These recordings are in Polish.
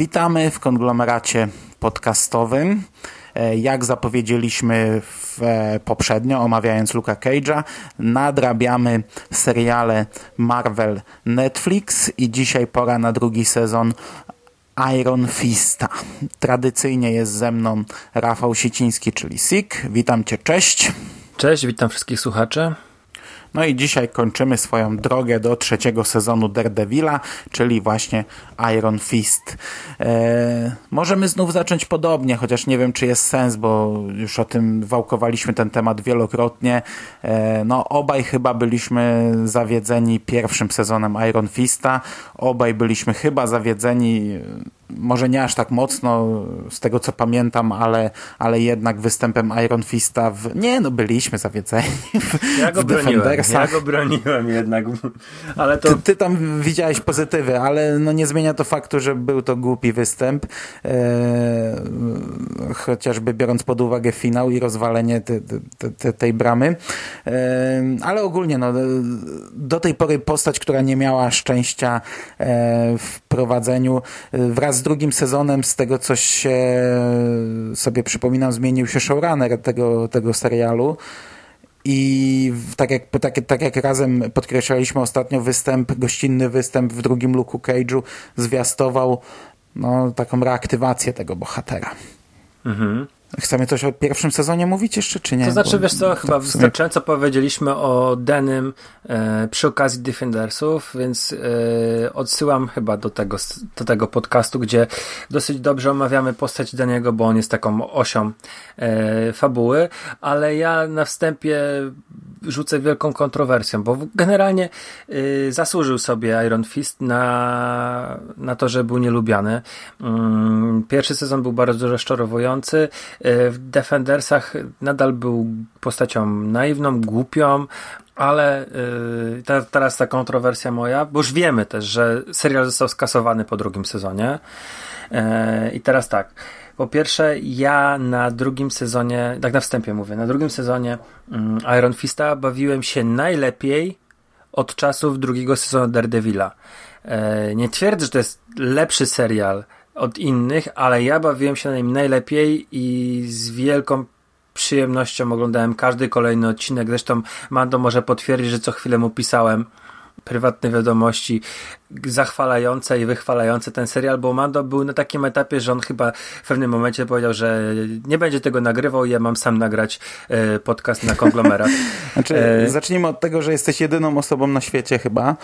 Witamy w konglomeracie podcastowym. E, jak zapowiedzieliśmy w, e, poprzednio, omawiając Luka Cage'a, nadrabiamy seriale Marvel Netflix i dzisiaj pora na drugi sezon Iron Fista. Tradycyjnie jest ze mną Rafał Siciński, czyli Sik. Witam Cię, cześć. Cześć, witam wszystkich słuchaczy. No i dzisiaj kończymy swoją drogę do trzeciego sezonu Daredevila, czyli właśnie Iron Fist. Eee, możemy znów zacząć podobnie, chociaż nie wiem, czy jest sens, bo już o tym wałkowaliśmy ten temat wielokrotnie. Eee, no, obaj chyba byliśmy zawiedzeni pierwszym sezonem Iron Fista. Obaj byliśmy chyba zawiedzeni może nie aż tak mocno z tego co pamiętam, ale, ale jednak występem Iron Fista w... Nie, no byliśmy zawiedzeni w, ja go w broniłem, Ja go broniłem jednak, ale to... Ty, ty, tam widziałeś pozytywy, ale no nie zmienia to faktu, że był to głupi występ, eee, chociażby biorąc pod uwagę finał i rozwalenie te, te, te, tej bramy, eee, ale ogólnie no, do tej pory postać, która nie miała szczęścia eee, w prowadzeniu wraz z drugim sezonem, z tego co się sobie przypominam, zmienił się showrunner tego, tego serialu. I tak jak, tak, tak jak razem podkreślaliśmy ostatnio występ, gościnny występ w drugim Luku Cage'u zwiastował no, taką reaktywację tego bohatera. Mhm. Chcemy coś o pierwszym sezonie mówić jeszcze, czy nie? To znaczy, Bo wiesz co, chyba sumie... wystarczająco powiedzieliśmy o Denym e, przy okazji Defendersów, więc e, odsyłam chyba do tego, do tego podcastu, gdzie dosyć dobrze omawiamy postać Daniego, bo on jest taką osią e, fabuły, ale ja na wstępie rzucę wielką kontrowersją, bo generalnie y, zasłużył sobie Iron Fist na, na to, że był nielubiany. Mm, pierwszy sezon był bardzo rozczarowujący. Y, w Defendersach nadal był postacią naiwną, głupią, ale y, ta, teraz ta kontrowersja moja, bo już wiemy też, że serial został skasowany po drugim sezonie. Y, I teraz tak. Po pierwsze, ja na drugim sezonie, tak na wstępie mówię, na drugim sezonie um, Iron Fista bawiłem się najlepiej od czasów drugiego sezonu Daredevila. E, nie twierdzę, że to jest lepszy serial od innych, ale ja bawiłem się na nim najlepiej i z wielką przyjemnością oglądałem każdy kolejny odcinek. Zresztą Mando może potwierdzić, że co chwilę mu pisałem prywatne wiadomości zachwalające i wychwalające ten serial, bo Mando był na takim etapie, że on chyba w pewnym momencie powiedział, że nie będzie tego nagrywał i ja mam sam nagrać e, podcast na konglomerat. Znaczy, e... Zacznijmy od tego, że jesteś jedyną osobą na świecie chyba,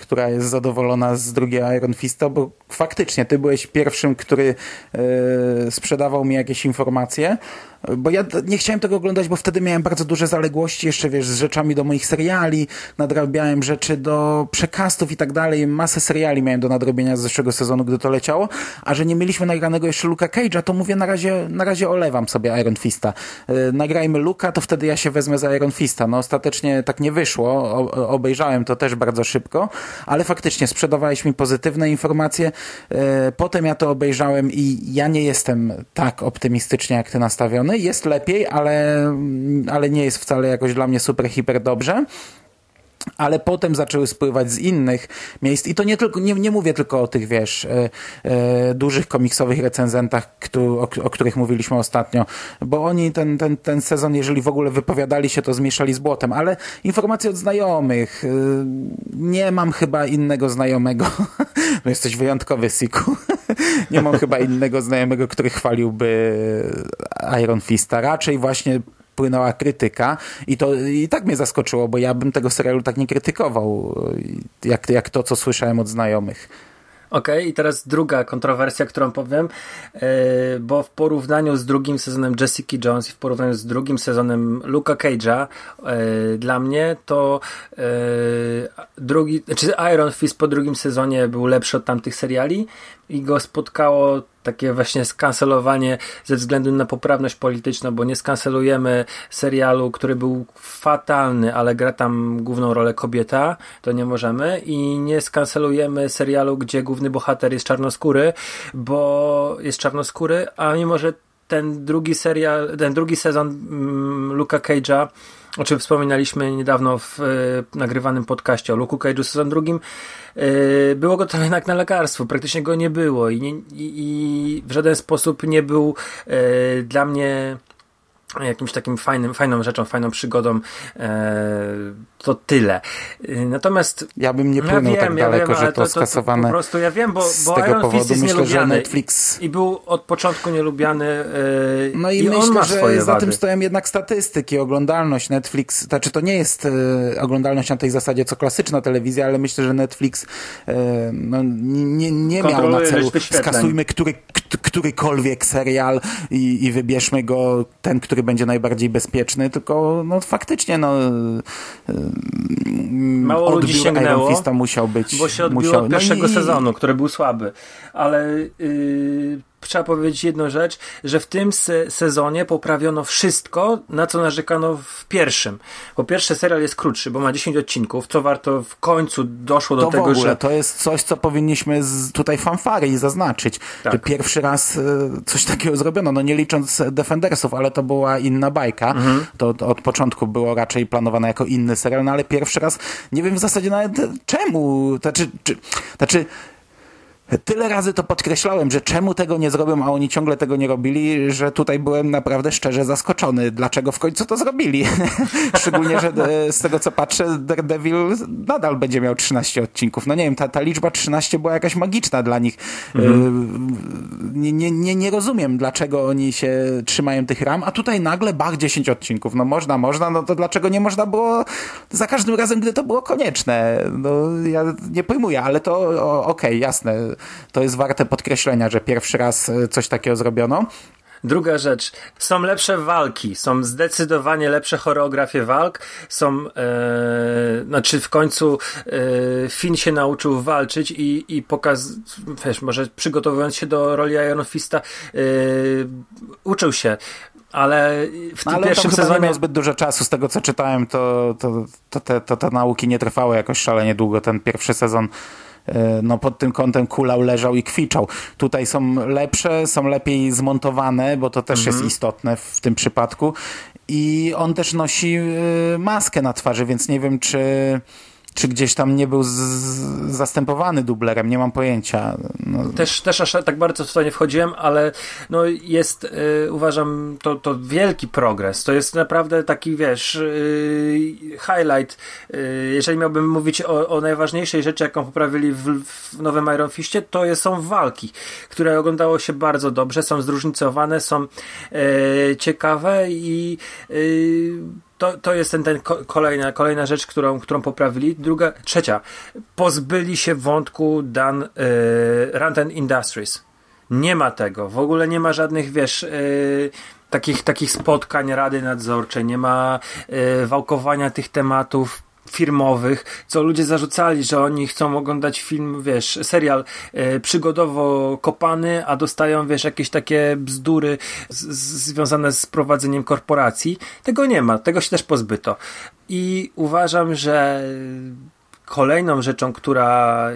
która jest zadowolona z drugiego Iron Fista, bo faktycznie ty byłeś pierwszym, który e, sprzedawał mi jakieś informacje, bo ja nie chciałem tego oglądać, bo wtedy miałem bardzo duże zaległości jeszcze, wiesz, z rzeczami do moich seriali, nadrabiałem rzeczy do przekastów i tak dalej, masę seriali miałem do nadrobienia z zeszłego sezonu, gdy to leciało, a że nie mieliśmy nagranego jeszcze Luka Cage'a, to mówię, na razie, na razie olewam sobie Iron Fista. E, nagrajmy Luka, to wtedy ja się wezmę za Iron Fista. No ostatecznie tak nie wyszło, o, obejrzałem to też bardzo szybko, ale faktycznie sprzedawałeś mi pozytywne informacje, e, potem ja to obejrzałem i ja nie jestem tak optymistycznie jak ty nastawiony, jest lepiej, ale, ale nie jest wcale jakoś dla mnie super, hiper dobrze ale potem zaczęły spływać z innych miejsc. I to nie tylko, nie, nie mówię tylko o tych, wiesz, e, e, dużych komiksowych recenzentach, o, o, których mówiliśmy ostatnio, bo oni ten, ten, ten sezon, jeżeli w ogóle wypowiadali się, to zmieszali z błotem, ale informacje od znajomych, e, nie mam chyba innego znajomego, no jesteś wyjątkowy, Siku, nie mam chyba innego znajomego, który chwaliłby Iron Fista, raczej właśnie płynęła krytyka i to i tak mnie zaskoczyło, bo ja bym tego serialu tak nie krytykował, jak, jak to, co słyszałem od znajomych. Okej, okay, i teraz druga kontrowersja, którą powiem, yy, bo w porównaniu z drugim sezonem Jessica Jones i w porównaniu z drugim sezonem Luka Cage'a, yy, dla mnie to yy, drugi, znaczy Iron Fist po drugim sezonie był lepszy od tamtych seriali i go spotkało takie właśnie skancelowanie ze względu na poprawność polityczną, bo nie skancelujemy serialu, który był fatalny, ale gra tam główną rolę kobieta, to nie możemy. I nie skancelujemy serialu, gdzie główny bohater jest czarnoskóry, bo jest czarnoskóry, a mimo, że ten drugi serial, ten drugi sezon mm, Luka Cage'a o czym wspominaliśmy niedawno w y, nagrywanym podcaście o Luke Cage'u sezon drugim, y, było go tam jednak na lekarstwo, praktycznie go nie było i, nie, i, i w żaden sposób nie był y, dla mnie jakimś takim fajnym, fajną rzeczą, fajną przygodą, to tyle. Natomiast ja bym nie płynął ja wiem, tak daleko, ja wiem, że to, to skasowane. To, po prostu ja wiem, bo, z bo tego Iron powodu myślę, nielubiany że Netflix i był od początku nielubiany e, no i, i myślę, że za tym stoją jednak statystyki, oglądalność Netflix, znaczy to nie jest e, oglądalność na tej zasadzie co klasyczna telewizja, ale myślę, że Netflix e, no, nie, nie miał na celu skasujmy który, którykolwiek serial i, i wybierzmy go ten, który będzie najbardziej bezpieczny, tylko no faktycznie no Mało ludzi sięgnęło, musiał być. Bo się odbiło musiał, od pierwszego no i... sezonu, który był słaby. Ale yy, trzeba powiedzieć jedną rzecz, że w tym se sezonie poprawiono wszystko, na co narzekano w pierwszym. Po pierwsze, serial jest krótszy, bo ma 10 odcinków, co warto w końcu doszło do to tego, w ogóle, że. To jest coś, co powinniśmy tutaj fanfary i zaznaczyć. Tak. Że pierwszy raz e, coś takiego zrobiono, no nie licząc Defendersów, ale to była inna bajka. Mhm. To, to, od początku było raczej planowane jako inny serial, no ale pierwszy raz nie wiem w zasadzie nawet czemu. Znaczy, czy, znaczy Tyle razy to podkreślałem, że czemu tego nie zrobią, a oni ciągle tego nie robili, że tutaj byłem naprawdę szczerze zaskoczony, dlaczego w końcu to zrobili. Szczególnie, że e, z tego co patrzę, Daredevil nadal będzie miał 13 odcinków. No nie wiem, ta, ta liczba 13 była jakaś magiczna dla nich. Mhm. Nie, nie, nie, nie rozumiem, dlaczego oni się trzymają tych ram, a tutaj nagle bach 10 odcinków. No można, można, no to dlaczego nie można było za każdym razem, gdy to było konieczne? No ja nie pojmuję, ale to okej, okay, jasne to jest warte podkreślenia, że pierwszy raz e, coś takiego zrobiono. Druga rzecz, są lepsze walki, są zdecydowanie lepsze choreografie walk, są, e, znaczy w końcu e, Finn się nauczył walczyć i, i pokaz, wiesz, może przygotowując się do roli Iron Fista, e, uczył się ale w tym ale pierwszym sezonie nie miał zbyt dużo czasu. Z tego co czytałem, to, to, to, te, to te nauki nie trwały jakoś szalenie długo. Ten pierwszy sezon no pod tym kątem kulał, leżał i kwiczał. Tutaj są lepsze, są lepiej zmontowane, bo to też mhm. jest istotne w tym przypadku. I on też nosi e, maskę na twarzy, więc nie wiem, czy czy gdzieś tam nie był zastępowany dublerem, nie mam pojęcia. No. Też, też aż tak bardzo w to nie wchodziłem, ale no jest, y, uważam, to, to wielki progres. To jest naprawdę taki, wiesz, y, highlight. Y, jeżeli miałbym mówić o, o, najważniejszej rzeczy, jaką poprawili w, w nowym Iron Fistie, to są walki, które oglądało się bardzo dobrze, są zróżnicowane, są ciekawe i to, to jest ten, ten kolejna, kolejna rzecz, którą, którą poprawili. Druga, trzecia, pozbyli się wątku Dan y, Ranten Industries. Nie ma tego. W ogóle nie ma żadnych, wiesz, y, takich, takich spotkań rady nadzorczej, nie ma y, wałkowania tych tematów firmowych, co ludzie zarzucali, że oni chcą oglądać film, wiesz, serial e, przygodowo kopany, a dostają, wiesz, jakieś takie bzdury z, z, związane z prowadzeniem korporacji. Tego nie ma, tego się też pozbyto. I uważam, że kolejną rzeczą, która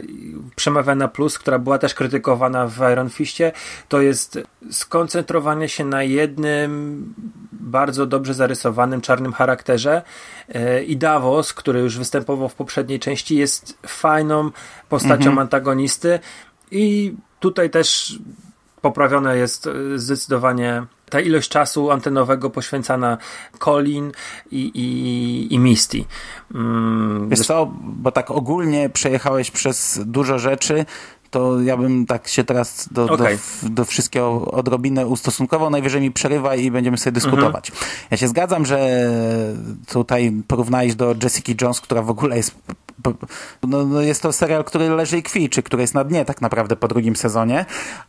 przemawia na plus, która była też krytykowana w Iron Fistie, to jest skoncentrowanie się na jednym bardzo dobrze zarysowanym czarnym charakterze e, i Davos, który już występował w poprzedniej części, jest fajną postacią mhm. antagonisty i tutaj też poprawione jest e, zdecydowanie ta ilość czasu antenowego poświęcana Colin i, i, i Misty. Mm, Wiesz co, bo tak ogólnie przejechałeś przez dużo rzeczy, to ja bym tak się teraz do, okay. do, do, wszystkiego odrobinę ustosunkował. Najwyżej mi przerywa i będziemy sobie dyskutować. Mhm. Ja się zgadzam, że tutaj porównałeś do Jessica Jones, która w ogóle jest no, no jest to serial, który leży i kwiczy, który jest na dnie tak naprawdę po drugim sezonie,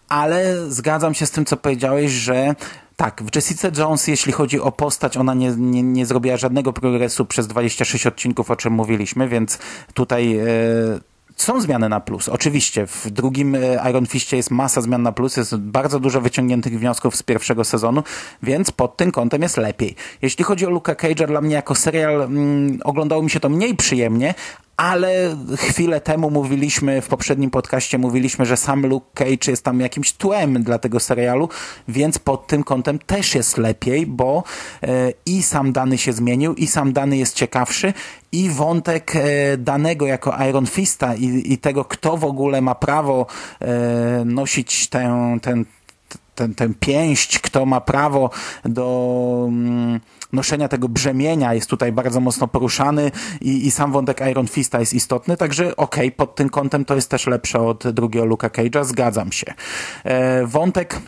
ale zgadzam się z tym, co powiedziałeś, że tak, w Jessica Jones, jeśli chodzi o postać, ona nie, nie, nie zrobiła żadnego progresu przez 26 odcinków, o czym mówiliśmy, więc tutaj... E, są zmiany na plus. Oczywiście w drugim e, Iron Fistie jest masa zmian na plus, jest bardzo dużo wyciągniętych wniosków z pierwszego sezonu, więc pod tym kątem jest lepiej. Jeśli chodzi o Luka Cage'a, dla mnie jako serial mm, oglądało mi się to mniej przyjemnie, ale chwilę temu mówiliśmy, w poprzednim podcaście mówiliśmy, że sam Luke Cage jest tam jakimś tłem dla tego serialu, więc pod tym kątem też jest lepiej, bo e, i sam dany się zmienił, i sam dany jest ciekawszy, i wątek e, danego jako Iron Fista i, i tego, kto w ogóle ma prawo e, nosić tę, ten, ten, ten pięść, kto ma prawo do mm, noszenia tego brzemienia jest tutaj bardzo mocno poruszany i, i sam wątek Iron Fista jest istotny, także okej, okay, pod tym kątem to jest też lepsze od drugiego Luka Cage'a, zgadzam się. E, wątek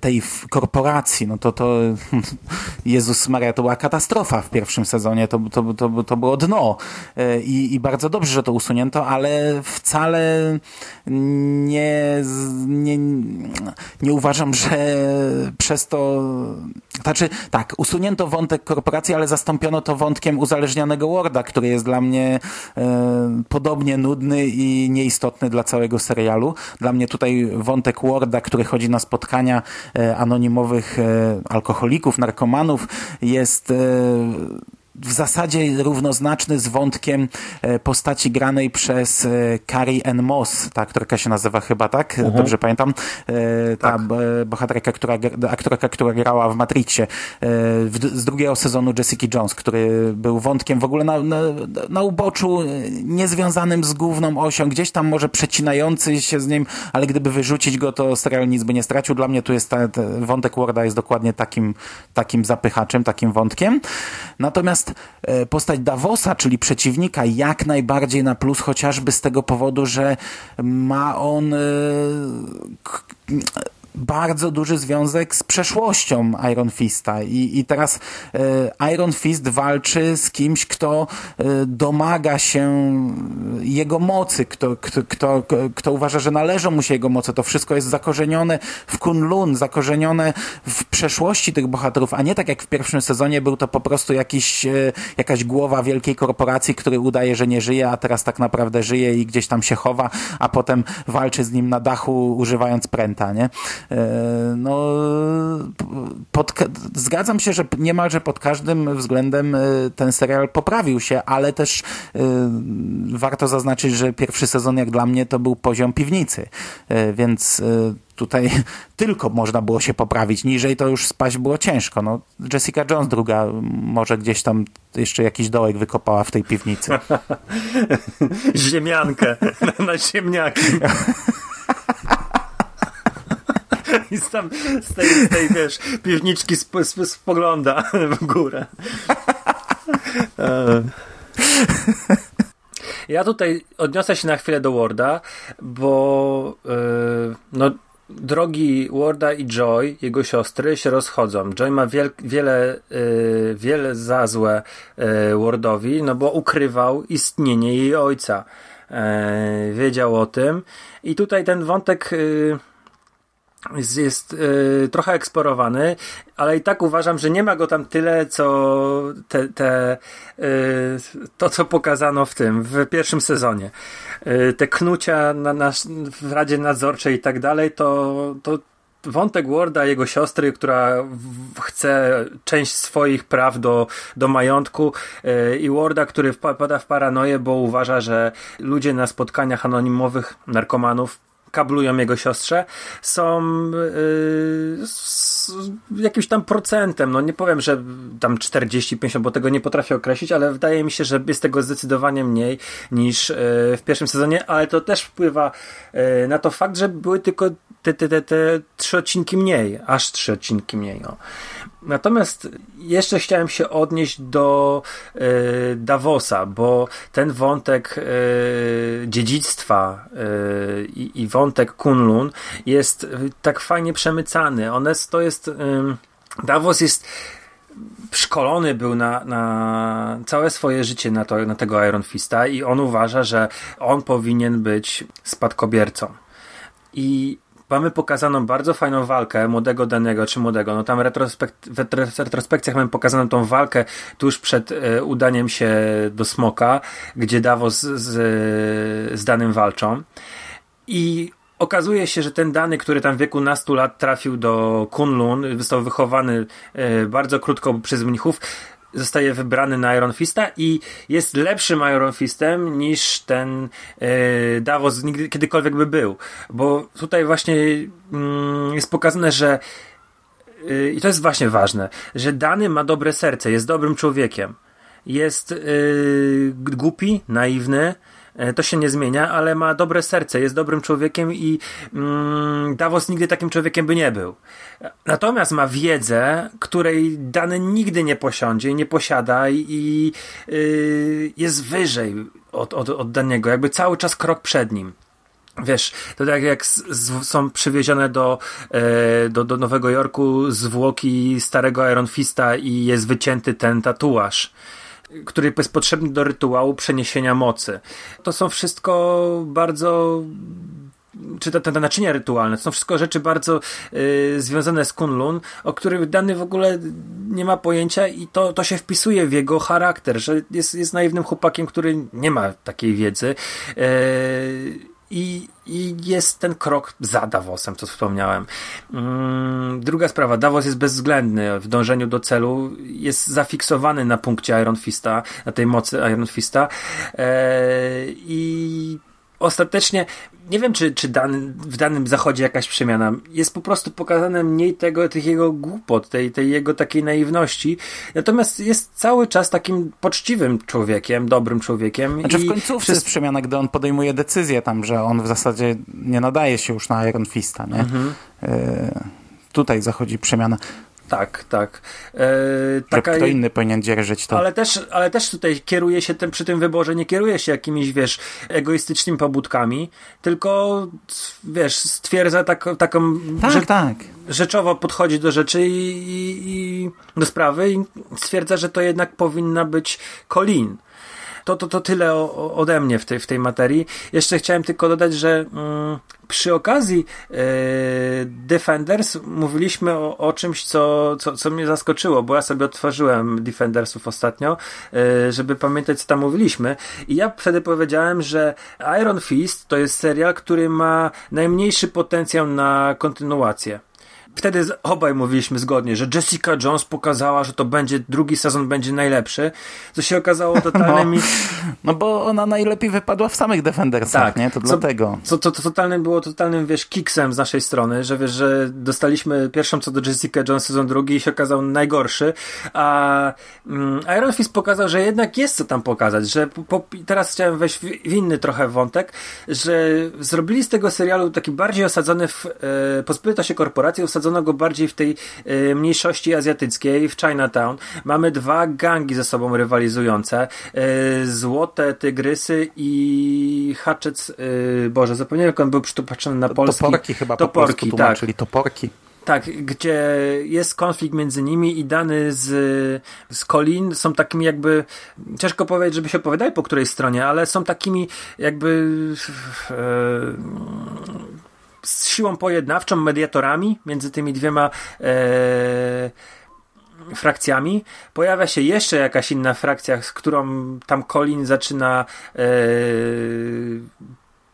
tej korporacji, no to to Jezus Maria, to była katastrofa w pierwszym sezonie, to, to, to, to było dno e, I, i bardzo dobrze, że to usunięto, ale wcale nie, nie, nie uważam, że przez to znaczy, tak, usunięto wątek korporacji, ale zastąpiono to wątkiem uzależnionego Worda, który jest dla mnie e, podobnie nudny i nieistotny dla całego serialu. Dla mnie tutaj wątek Worda, który chodzi na spotkania E, anonimowych e, alkoholików, narkomanów jest e, w zasadzie równoznaczny z wątkiem e, postaci granej przez e, Carrie Ann Moss. Ta aktorka się nazywa chyba, tak? Mhm. Dobrze pamiętam? E, ta tak. bohaterka, która, aktorka, która grała w Matrixie z drugiego sezonu Jessica Jones, który był wątkiem w ogóle na, na, na uboczu, niezwiązanym z główną osią, gdzieś tam może przecinający się z nim, ale gdyby wyrzucić go, to serial nic by nie stracił. Dla mnie tu jest ta, wątek Warda jest dokładnie takim, takim zapychaczem, takim wątkiem. Natomiast E, postać Davosa, czyli przeciwnika, jak najbardziej na plus, chociażby z tego powodu, że ma on e, bardzo duży związek z przeszłością Iron Fista i, i teraz e, Iron Fist walczy z kimś, kto e, domaga się jego mocy, kto, kto, kto, kto uważa, że należą mu się jego moce. To wszystko jest zakorzenione w Kunlun, zakorzenione w przeszłości tych bohaterów, a nie tak jak w pierwszym sezonie był to po prostu jakiś, e, jakaś głowa wielkiej korporacji, który udaje, że nie żyje, a teraz tak naprawdę żyje i gdzieś tam się chowa, a potem walczy z nim na dachu używając pręta, nie? E, no, pod, zgadzam się, że niemalże pod każdym względem e, ten serial poprawił się, ale też e, warto zaznaczyć, że pierwszy sezon jak dla mnie to był poziom piwnicy, więc tutaj tylko można było się poprawić, niżej to już spaść było ciężko. No, Jessica Jones druga może gdzieś tam jeszcze jakiś dołek wykopała w tej piwnicy. Ziemiankę na ziemniaki. I tam z tej, z tej wiesz, piwniczki sp sp spogląda w górę. E. Ja tutaj odniosę się na chwilę do Warda, bo yy, no, drogi Warda i Joy, jego siostry, się rozchodzą. Joy ma wiel wiele, yy, wiele za złe yy, Wardowi, no bo ukrywał istnienie jej ojca. Yy, wiedział o tym. I tutaj ten wątek jest, jest y, trochę eksplorowany, ale i tak uważam, że nie ma go tam tyle, co te, te, y, to, co pokazano w tym, w pierwszym sezonie. Y, te knucia na, na, w Radzie Nadzorczej i tak dalej, to, to wątek Warda, jego siostry, która chce część swoich praw do, do majątku i Warda, który wpada w paranoję, bo uważa, że ludzie na spotkaniach anonimowych narkomanów kablują jego siostrze, są yy, jakimś tam procentem, no nie powiem, że tam 40-50, bo tego nie potrafię określić, ale wydaje mi się, że jest tego zdecydowanie mniej niż yy, w pierwszym sezonie, ale to też wpływa yy, na to fakt, że były tylko te, te, te, te trzy odcinki mniej, aż trzy odcinki mniej. No. Natomiast jeszcze chciałem się odnieść do y, Davosa, bo ten wątek y, dziedzictwa y, i wątek Kunlun jest tak fajnie przemycany. One, to jest. Davos jest szkolony był na, na całe swoje życie na, to, na tego Iron Fista i on uważa, że on powinien być spadkobiercą. I mamy pokazaną bardzo fajną walkę młodego Danego, czy młodego. No tam w retrospekcjach mamy pokazaną tą walkę tuż przed e, udaniem się do Smoka, gdzie Davos z, z Danym walczą. I okazuje się, że ten dany, który tam w wieku nastu lat trafił do Kunlun, został wychowany e, bardzo krótko przez mnichów, zostaje wybrany na Iron Fista i jest lepszym Iron Fistem niż ten e, Davos nigdy, kiedykolwiek by był. Bo tutaj właśnie mm, jest pokazane, że e, i to jest właśnie ważne, że Dany ma dobre serce, jest dobrym człowiekiem. Jest głupi, naiwny, E, to się nie zmienia, ale ma dobre serce, jest dobrym człowiekiem i mm, Davos nigdy takim człowiekiem by nie był. Natomiast ma wiedzę, której dany nigdy nie posiądzie, nie posiada i yy, jest wyżej od, od, od danego, jakby cały czas krok przed nim. Wiesz, to tak jak z, z, są przywiezione do, e, do, do Nowego Jorku zwłoki starego Iron Fista i jest wycięty ten tatuaż który jest potrzebny do rytuału przeniesienia mocy. To są wszystko bardzo czy te, te naczynia rytualne, to są wszystko rzeczy bardzo y, związane z Kunlun, o których dany w ogóle nie ma pojęcia i to, to się wpisuje w jego charakter, że jest, jest naiwnym chłopakiem, który nie ma takiej wiedzy. Y, i, I jest ten krok za Davosem, co wspomniałem. Mm, druga sprawa, Davos jest bezwzględny w dążeniu do celu, jest zafiksowany na punkcie Iron Fista, na tej mocy Iron Fista eee, i ostatecznie nie wiem, czy, czy dan, w danym zachodzie jakaś przemiana. Jest po prostu pokazane mniej tego, tych jego głupot, tej, tej jego takiej naiwności. Natomiast jest cały czas takim poczciwym człowiekiem, dobrym człowiekiem. Znaczy w końcówce przez... jest przemiana, gdy on podejmuje decyzję tam, że on w zasadzie nie nadaje się już na Iron Fista, nie? Mhm. Y tutaj zachodzi przemiana. Tak, tak. E, taka, kto inny powinien dzierżyć to. Ale też, ale też tutaj kieruje się tym, przy tym wyborze, nie kieruje się jakimiś, wiesz, egoistycznymi pobudkami, tylko, wiesz, stwierdza tak, taką... Tak, że, tak. Rzeczowo podchodzi do rzeczy i, i, i do sprawy i stwierdza, że to jednak powinna być Colin to, to, to tyle o, ode mnie w tej, w tej materii. Jeszcze chciałem tylko dodać, że mm, przy okazji yy, Defenders mówiliśmy o, o czymś, co, co, co mnie zaskoczyło, bo ja sobie otworzyłem Defendersów ostatnio, yy, żeby pamiętać, co tam mówiliśmy. I ja wtedy powiedziałem, że Iron Fist to jest serial, który ma najmniejszy potencjał na kontynuację wtedy obaj mówiliśmy zgodnie, że Jessica Jones pokazała, że to będzie, drugi sezon będzie najlepszy, co się okazało totalnym... No, no bo ona najlepiej wypadła w samych Defendersach, tak, nie? To co, dlatego. Co, to, to totalnym było totalnym, wiesz, kiksem z naszej strony, że wiesz, że dostaliśmy pierwszą co do Jessica Jones sezon drugi i się okazał najgorszy, a mm, Iron Fist pokazał, że jednak jest co tam pokazać, że po, po, teraz chciałem wejść w, w, inny trochę wątek, że zrobili z tego serialu taki bardziej osadzony w, e, pozbyto się korporacji, osadzony osadzono go bardziej w tej y, mniejszości azjatyckiej, w Chinatown. Mamy dwa gangi ze sobą rywalizujące. Y, Złote Tygrysy i Hatchet, y, Boże, zapomniałem jak on był przytopatrzony na polski. Toporki chyba toporki, po tak. czyli toporki. Tak, gdzie jest konflikt między nimi i dany z, z Colin są takimi jakby, ciężko powiedzieć, żeby się opowiadali po której stronie, ale są takimi jakby e, z siłą pojednawczą, mediatorami między tymi dwiema e, frakcjami. Pojawia się jeszcze jakaś inna frakcja, z którą tam Colin zaczyna e,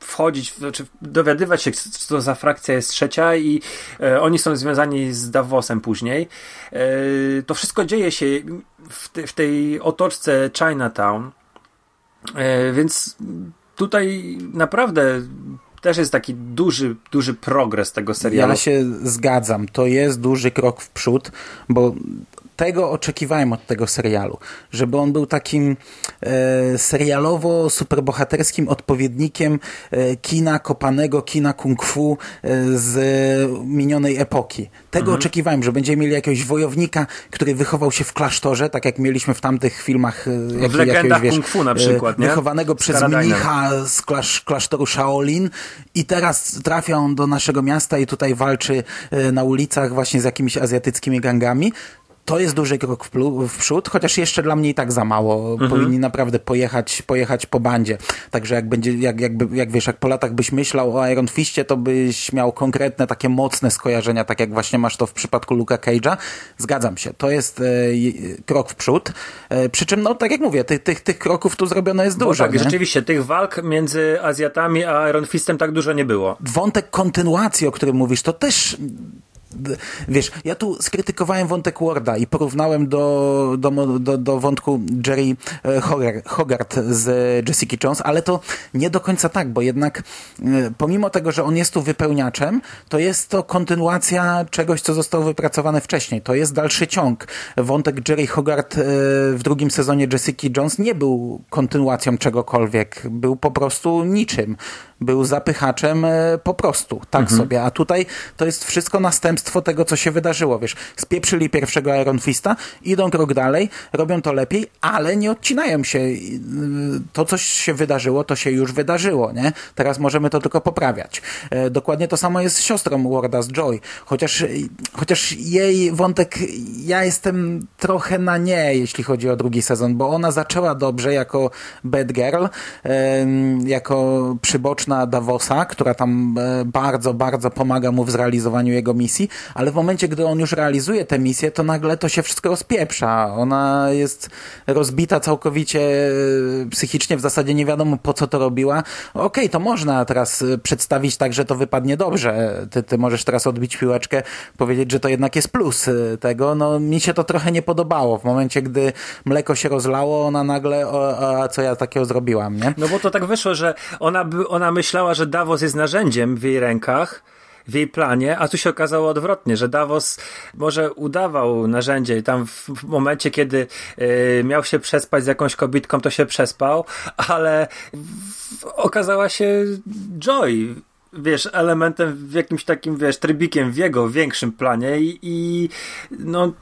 wchodzić, znaczy dowiadywać się, co za frakcja jest trzecia i e, oni są związani z Davosem później. E, to wszystko dzieje się w, te, w tej otoczce Chinatown, e, więc tutaj naprawdę też jest taki duży, duży progres tego serialu. Ja się zgadzam. To jest duży krok w przód, bo tego oczekiwałem od tego serialu, żeby on był takim e, serialowo superbohaterskim odpowiednikiem e, kina kopanego, kina kung fu e, z minionej epoki. Tego mhm. oczekiwałem, że będziemy mieli jakiegoś wojownika, który wychował się w klasztorze, tak jak mieliśmy w tamtych filmach. E, jak, w legendach kung fu na przykład, nie? Wychowanego przez mnicha z klasz, klasztoru Shaolin i teraz trafia on do naszego miasta i tutaj walczy e, na ulicach właśnie z jakimiś azjatyckimi gangami to jest duży krok w, w przód, chociaż jeszcze dla mnie i tak za mało. Mhm. Powinni naprawdę pojechać, pojechać po bandzie. Także jak będzie, jak, jakby, jak wiesz, jak po latach byś myślał o Iron Fistie, to byś miał konkretne, takie mocne skojarzenia, tak jak właśnie masz to w przypadku Luka Cage'a. Zgadzam się. To jest e, krok w przód. E, przy czym, no tak jak mówię, tych, tych, tych kroków tu zrobiono jest Bo dużo. tak, nie? rzeczywiście, tych walk między Azjatami a Iron Fistem tak dużo nie było. wątek kontynuacji, o którym mówisz, to też. Wiesz, ja tu skrytykowałem wątek Warda i porównałem do, do, do, do wątku Jerry e, Hogar- Hogarth z Jessica Jones, ale to nie do końca tak, bo jednak e, pomimo tego, że on jest tu wypełniaczem, to jest to kontynuacja czegoś, co zostało wypracowane wcześniej. To jest dalszy ciąg. Wątek Jerry Hogarth e, w drugim sezonie Jessica Jones nie był kontynuacją czegokolwiek. Był po prostu niczym. Był zapychaczem po prostu, tak sobie. A tutaj to jest wszystko następstwo tego, co się wydarzyło. Wiesz, spieprzyli pierwszego Iron Fista, idą krok dalej, robią to lepiej, ale nie odcinają się. Y, To, co się wydarzyło, to się już wydarzyło, nie? Teraz możemy to tylko poprawiać. E, Dokładnie to samo jest z siostrą Warda, z Joy. Chociaż, chociaż jej wątek, ja jestem trochę na nie, jeśli chodzi o drugi sezon, bo ona zaczęła dobrze jako bad girl, jako przyboczna Davosa, która tam e, bardzo, bardzo pomaga mu w zrealizowaniu jego misji, ale w momencie, gdy on już realizuje tę misję, to nagle to się wszystko rozpieprza. Ona jest rozbita całkowicie e, psychicznie, w zasadzie nie wiadomo po co to robiła. Okej, to można teraz e, przedstawić tak, że to wypadnie dobrze. Ty, ty możesz teraz odbić piłeczkę, powiedzieć, że to jednak jest plus e, tego. No mi się to trochę nie podobało. W momencie, gdy mleko się rozlało, ona nagle, o, a co ja takiego zrobiłam, nie? No bo to tak wyszło, że ona, ona myślała, że Davos jest narzędziem w jej rękach, w jej planie, a tu się okazało odwrotnie, że Davos może udawał narzędzie i tam w, w momencie, kiedy y, miał się przespać z jakąś kobitką, to się przespał, ale w, okazała się Joy wiesz, elementem w jakimś takim, wiesz, trybikiem w jego większym planie i, i no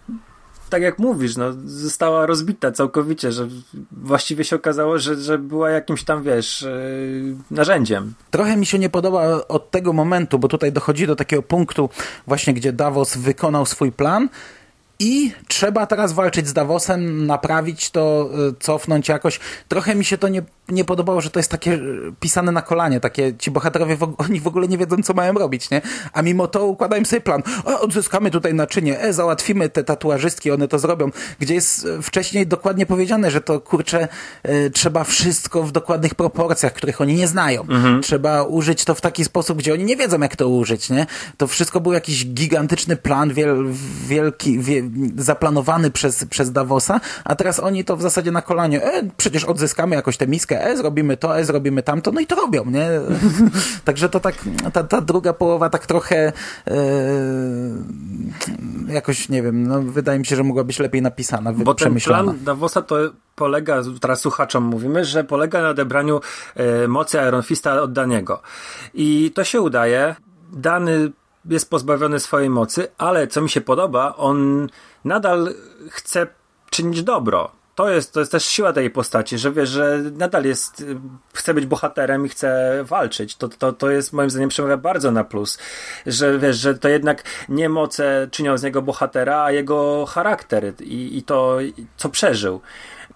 tak jak mówisz, no, została rozbita całkowicie, że właściwie się okazało, że, że była jakimś tam, wiesz, yy, narzędziem. Trochę mi się nie podoba od tego momentu, bo tutaj dochodzi do takiego punktu właśnie, gdzie Davos wykonał swój plan i trzeba teraz walczyć z Davosem, naprawić to, y, cofnąć jakoś. Trochę mi się to nie, nie podobało, że to jest takie y, pisane na kolanie, takie ci bohaterowie, oni w ogóle nie wiedzą, co mają robić, nie? A mimo to układają sobie plan. O, odzyskamy tutaj naczynie, e, załatwimy te tatuażystki, one to zrobią. Gdzie jest y, wcześniej dokładnie powiedziane, że to, kurczę, trzeba wszystko w dokładnych proporcjach, których oni nie znają. Trzeba użyć to w taki sposób, gdzie oni nie wiedzą, jak to użyć, nie? To wszystko był jakiś gigantyczny plan, wiel, wielki, wie, zaplanowany przez, przez Davosa, a teraz oni to w zasadzie na kolanie, e, przecież odzyskamy jakoś tę miskę, e, zrobimy to, e, zrobimy tamto, no i to robią, nie? Także to tak, ta, ta druga połowa tak trochę e, jakoś, nie wiem, no wydaje mi się, że mogła być lepiej napisana, Bo ten plan Davosa to polega, teraz słuchaczom mówimy, że polega na odebraniu e, mocy Iron Fista od Daniego. I to się udaje. Dany jest pozbawiony swojej mocy, ale co mi się podoba, on nadal chce czynić dobro. To jest, to jest też siła tej postaci, że wiesz, że nadal jest, chce być bohaterem i chce walczyć. To, to, to jest moim zdaniem przemawia bardzo na plus. Że wiesz, że to jednak nie moce czynią z niego bohatera, a jego charakter i, i to, co przeżył.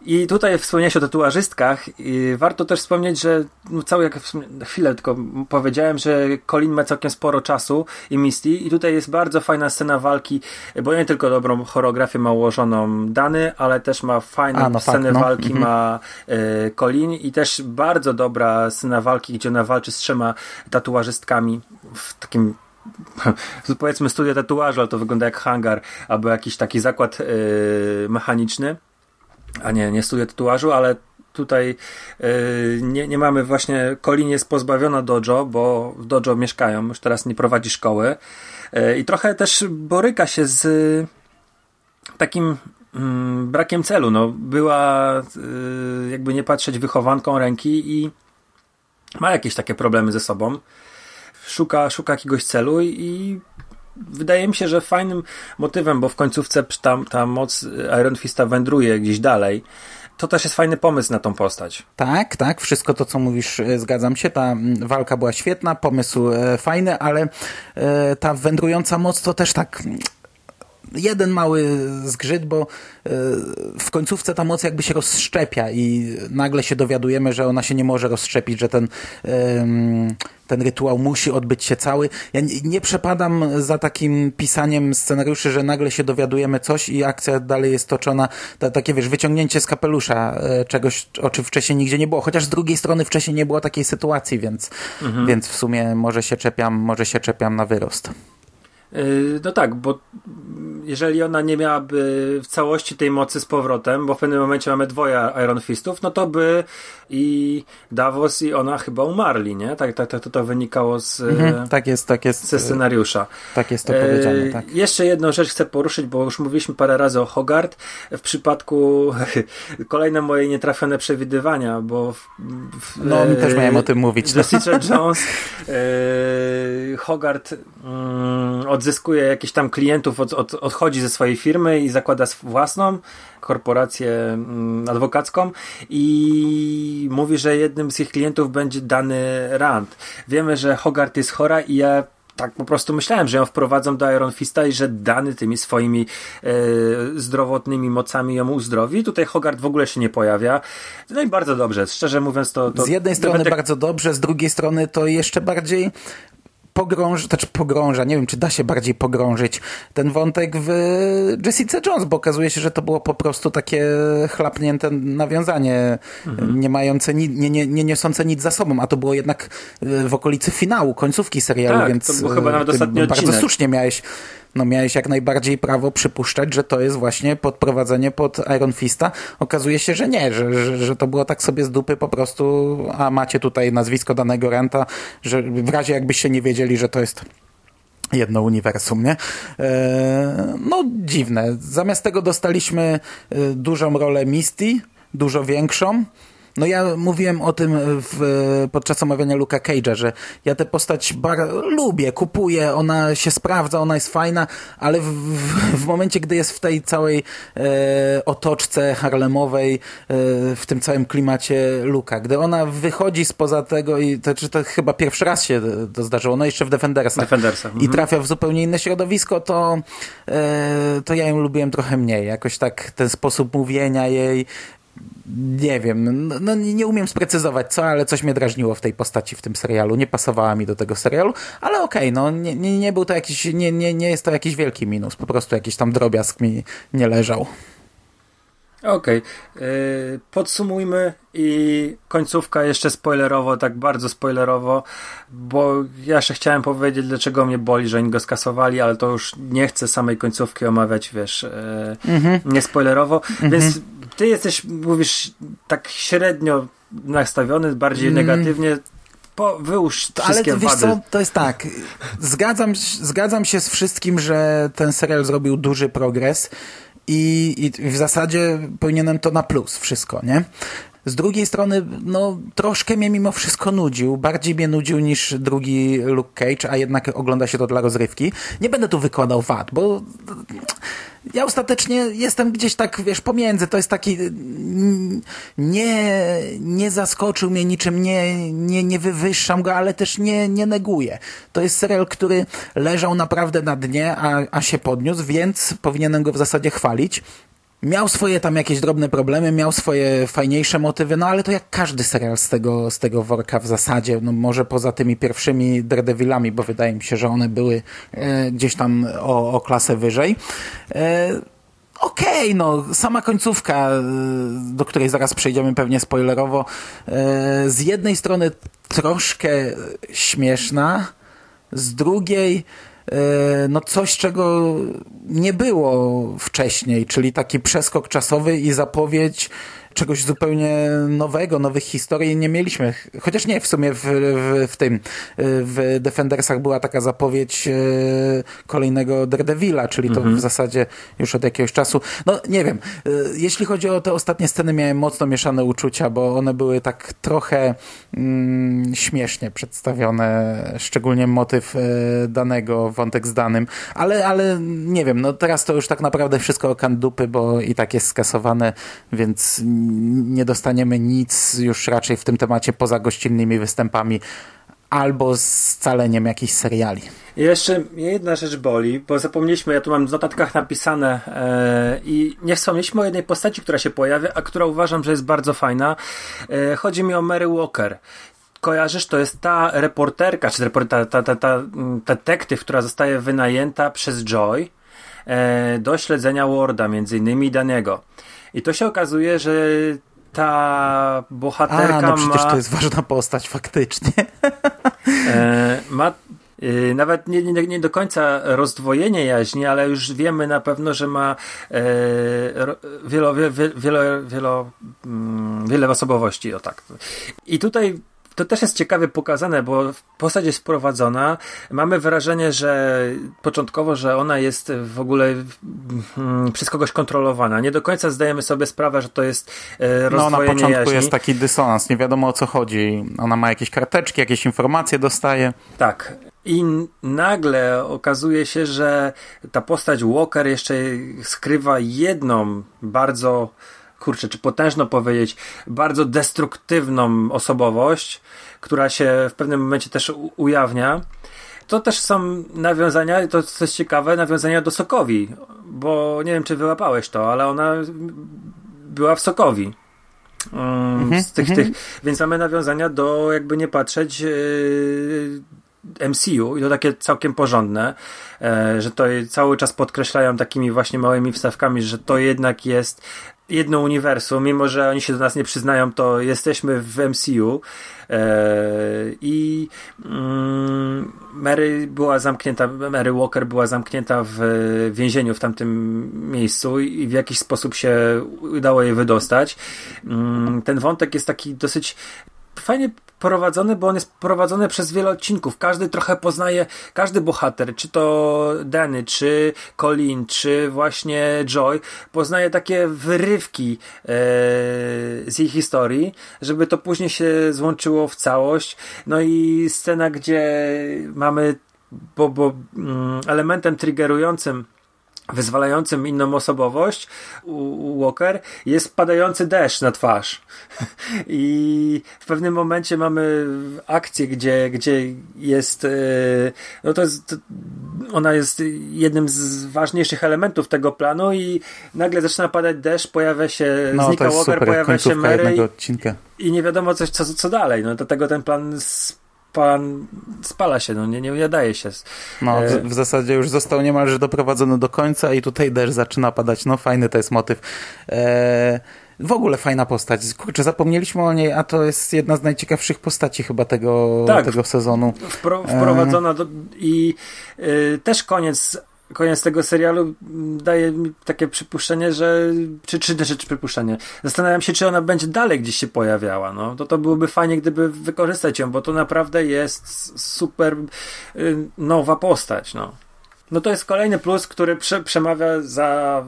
I tutaj wspomniałeś o tatuażystkach. I warto też wspomnieć, że no cały jak chwilę tylko powiedziałem, że Colin ma całkiem sporo czasu i Misty i tutaj jest bardzo fajna scena walki, bo nie tylko dobrą choreografię ma ułożoną Dany, ale też ma fajną A, no fakt, scenę no. walki Mhm. ma e, Colin i też bardzo dobra scena walki, gdzie ona walczy z trzema tatuażystkami w takim powiedzmy studio tatuażu, ale to wygląda jak hangar albo jakiś taki zakład e, mechaniczny a nie, nie studia tatuażu, ale tutaj yy, nie, nie mamy właśnie, Colin jest pozbawiona dojo, bo w dojo mieszkają, już teraz nie prowadzi szkoły. Yy, i trochę też boryka się z yy, takim mm, brakiem celu, no była jakby nie patrzeć wychowanką ręki i ma jakieś takie problemy ze sobą. Szuka, szuka jakiegoś celu i wydaje mi się, że fajnym motywem, bo w końcówce ta, ta moc Iron Fista wędruje gdzieś dalej. To też jest fajny pomysł na tą postać. Tak, tak, wszystko to, co mówisz, e, zgadzam się. Ta mm, walka była świetna, pomysł e, fajny, ale e, ta wędrująca moc to też tak. Jeden mały zgrzyt, bo e, w końcówce ta moc jakby się rozszczepia i nagle się dowiadujemy, że ona się nie może rozszczepić, że ten, ten rytuał musi odbyć się cały. Ja nie przepadam za takim pisaniem scenariuszy, że nagle się dowiadujemy coś i akcja dalej jest toczona. takie, wiesz, wyciągnięcie z kapelusza e, czegoś, o czym wcześniej nigdzie nie było. Chociaż z drugiej strony wcześniej nie było takiej sytuacji, więc, mhm. więc w sumie może się czepiam, może się czepiam na wyrost. Yy, no tak, bo jeżeli ona nie miałaby w całości tej mocy z powrotem, bo w pewnym momencie mamy dwoje Iron Fistów, no to by i Davos i ona chyba umarli, nie? Tak, tak, tak to, to wynikało z, mhm, tak jest, tak jest, ze scenariusza. Tak jest to powiedziane, yy, tak. Jeszcze jedną rzecz chcę poruszyć, bo już mówiliśmy parę razy o Hogard. W przypadku kolejne moje nietrafione przewidywania, bo w, w, no, my też miałem o tym mówić. Jessica no. Jones Hogard yy, od odzyskuje jakichś tam klientów, od, od, odchodzi ze swojej firmy i zakłada własną korporację mm, adwokacką i mówi, że jednym z ich klientów będzie dany Rand. Wiemy, że Hogarth jest chora i ja tak po prostu myślałem, że ją wprowadzą do Iron Fista i że dany tymi swoimi e, zdrowotnymi mocami ją uzdrowi. Tutaj Hogarth w ogóle się nie pojawia. No i bardzo dobrze, szczerze mówiąc to... to z jednej strony będę... bardzo dobrze, z drugiej strony to jeszcze bardziej pogrąż, znaczy pogrąża, nie wiem, czy da się bardziej pogrążyć ten wątek w Jessica Jones, bo okazuje się, że to było po prostu takie chlapnięte nawiązanie, mhm. nie mające, nie, nie, nie niosące nic za sobą, a to było jednak w okolicy finału, końcówki serialu, tak, więc to był chyba nawet ostatni bardzo odcinek. słusznie miałeś no miałeś jak najbardziej prawo przypuszczać, że to jest właśnie podprowadzenie pod Iron Fista. Okazuje się, że nie, że, że, że to było tak sobie z dupy po prostu, a macie tutaj nazwisko danego renta, że w razie jakbyście nie wiedzieli, że to jest jedno uniwersum, nie? E, no dziwne. Zamiast tego dostaliśmy e, dużą rolę Misty, dużo większą, no ja mówiłem o tym w, podczas omawiania Luka Cage'a, że ja tę postać bar lubię, kupuję, ona się sprawdza, ona jest fajna, ale w, w, w momencie, gdy jest w tej całej e, otoczce harlemowej, e, w tym całym klimacie Luka, gdy ona wychodzi spoza tego i to, czy to chyba pierwszy raz się to zdarzyło, no jeszcze w Defendersach, Defendersach. i mhm. trafia w zupełnie inne środowisko, to, e, to ja ją lubiłem trochę mniej. Jakoś tak ten sposób mówienia jej, nie wiem, no, no, nie umiem sprecyzować co, ale coś mnie drażniło w tej postaci w tym serialu. Nie pasowała mi do tego serialu, ale okej, okay, no nie, nie, nie był to jakiś, nie, nie, nie jest to jakiś wielki minus, po prostu jakiś tam drobiazg mi nie leżał. Okej, okay. podsumujmy i końcówka jeszcze spoilerowo, tak bardzo spoilerowo, bo ja jeszcze chciałem powiedzieć, dlaczego mnie boli, że oni go skasowali, ale to już nie chcę samej końcówki omawiać, wiesz, mm -hmm. nie spoilerowo, mm -hmm. więc ty jesteś, mówisz, tak średnio nastawiony, bardziej mm. negatywnie. Po, wyłóż wszystkie Ale wiesz co, to jest tak. Zgadzam, zgadzam się z wszystkim, że ten serial zrobił duży progres i, i w zasadzie powinienem to na plus wszystko, nie? Z drugiej strony, no, troszkę mnie mimo wszystko nudził. Bardziej mnie nudził niż drugi Luke Cage, a jednak ogląda się to dla rozrywki. Nie będę tu wykładał wad, bo ja ostatecznie jestem gdzieś tak, wiesz, pomiędzy. To jest taki, nie, nie zaskoczył mnie niczym, nie, nie, nie wywyższam go, ale też nie, nie neguję. To jest serial, który leżał naprawdę na dnie, a, a się podniósł, więc powinienem go w zasadzie chwalić. Miał swoje tam jakieś drobne problemy, miał swoje fajniejsze motywy, no ale to jak każdy serial z tego, z tego worka w zasadzie, no może poza tymi pierwszymi Daredevilami, bo wydaje mi się, że one były e, gdzieś tam o, o klasę wyżej. E, Okej, okay, no, sama końcówka, e, do której zaraz przejdziemy pewnie spoilerowo, e, z jednej strony troszkę śmieszna, z drugiej no coś, czego nie było wcześniej, czyli taki przeskok czasowy i zapowiedź czegoś zupełnie nowego, nowych historii nie mieliśmy. Chociaż nie, w sumie w, w, w tym, w Defendersach była taka zapowiedź e, kolejnego Daredevila, czyli to mhm. w zasadzie już od jakiegoś czasu. No nie wiem, e, jeśli chodzi o te ostatnie sceny, miałem mocno mieszane uczucia, bo one były tak trochę mm, śmiesznie przedstawione, szczególnie motyw e, danego, wątek z danym, ale, ale nie wiem, no teraz to już tak naprawdę wszystko o kandupy, bo i tak jest skasowane, więc nie dostaniemy nic już raczej w tym temacie poza gościnnymi występami albo z scaleniem jakichś seriali. Jeszcze jedna rzecz boli, bo zapomnieliśmy, ja tu mam w notatkach napisane e, i nie wspomnieliśmy o jednej postaci, która się pojawia, a która uważam, że jest bardzo fajna. E, chodzi mi o Mary Walker. Kojarzysz, to jest ta reporterka, czy ta, ta, ta, ta detektyw, która zostaje wynajęta przez Joy e, do śledzenia Warda, między innymi Daniego. I to się okazuje, że ta bohaterka A, no przecież ma, to jest ważna postać, faktycznie. e, ma Yy, nawet nie, nie, nie, do końca rozdwojenie jaźni, ale już wiemy na pewno, że ma e, wielo, wielo, wielo, wielo, mm, wiele osobowości. O tak. I tutaj to też jest ciekawie pokazane, bo postać jest wprowadzona. Mamy wrażenie, że początkowo, że ona jest w ogóle hmm, przez kogoś kontrolowana. Nie do końca zdajemy sobie sprawę, że to jest rozdwojenie No na początku jaźni. jest taki dysonans, nie wiadomo o co chodzi. Ona ma jakieś karteczki, jakieś informacje dostaje. Tak. I nagle okazuje się, że ta postać Walker jeszcze skrywa jedną bardzo kurczę, czy potężno powiedzieć, bardzo destruktywną osobowość, która się w pewnym momencie też ujawnia. To też są nawiązania, to co jest ciekawe, nawiązania do Sokowi, bo nie wiem, czy wyłapałeś to, ale ona była w Sokowi. Um, z tych, tych, więc mamy nawiązania do, jakby nie patrzeć, yy, MCU i to takie całkiem porządne, e, że to cały czas podkreślają takimi właśnie małymi wstawkami, że to jednak jest jedno uniwersum, mimo że oni się do nas nie przyznają, to jesteśmy w MCU e, i mm, Mary była zamknięta, Mary Walker była zamknięta w więzieniu w tamtym miejscu i w jakiś sposób się udało jej wydostać. Mm, ten wątek jest taki dosyć fajnie prowadzony, bo on jest prowadzony przez wiele odcinków. Każdy trochę poznaje, każdy bohater, czy to Danny, czy Colin, czy właśnie Joy, poznaje takie wyrywki e, z jej historii, żeby to później się złączyło w całość. No i scena, gdzie mamy bo, bo mm, elementem triggerującym wyzwalającym inną osobowość u Walker jest padający deszcz na twarz. I w pewnym momencie mamy akcję, gdzie, gdzie jest, e, no to jest, ona jest jednym z ważniejszych elementów tego planu i nagle zaczyna padać deszcz, pojawia się, no, znika Walker, super, pojawia się Mary i, i, nie wiadomo coś, co, co dalej. No do tego ten plan pan spala się, no nie, nie ujadaje się. No, w, w, zasadzie już został niemalże doprowadzony do końca i tutaj deszcz zaczyna padać. No fajny to jest motyw. E, w ogóle fajna postać. Kurczę, zapomnieliśmy o niej, a to jest jedna z najciekawszych postaci chyba tego, tak, tego sezonu. Wpro, wprowadzona do, i y, też koniec koniec tego serialu daje mi takie przypuszczenie, że czy, czy, czy, czy przypuszczenie. Zastanawiam się, czy ona będzie dalej gdzieś się pojawiała. No. To, to byłoby fajnie, gdyby wykorzystać ją, bo to naprawdę jest super y, nowa postać. No. No to jest kolejny plus, który prze, przemawia za,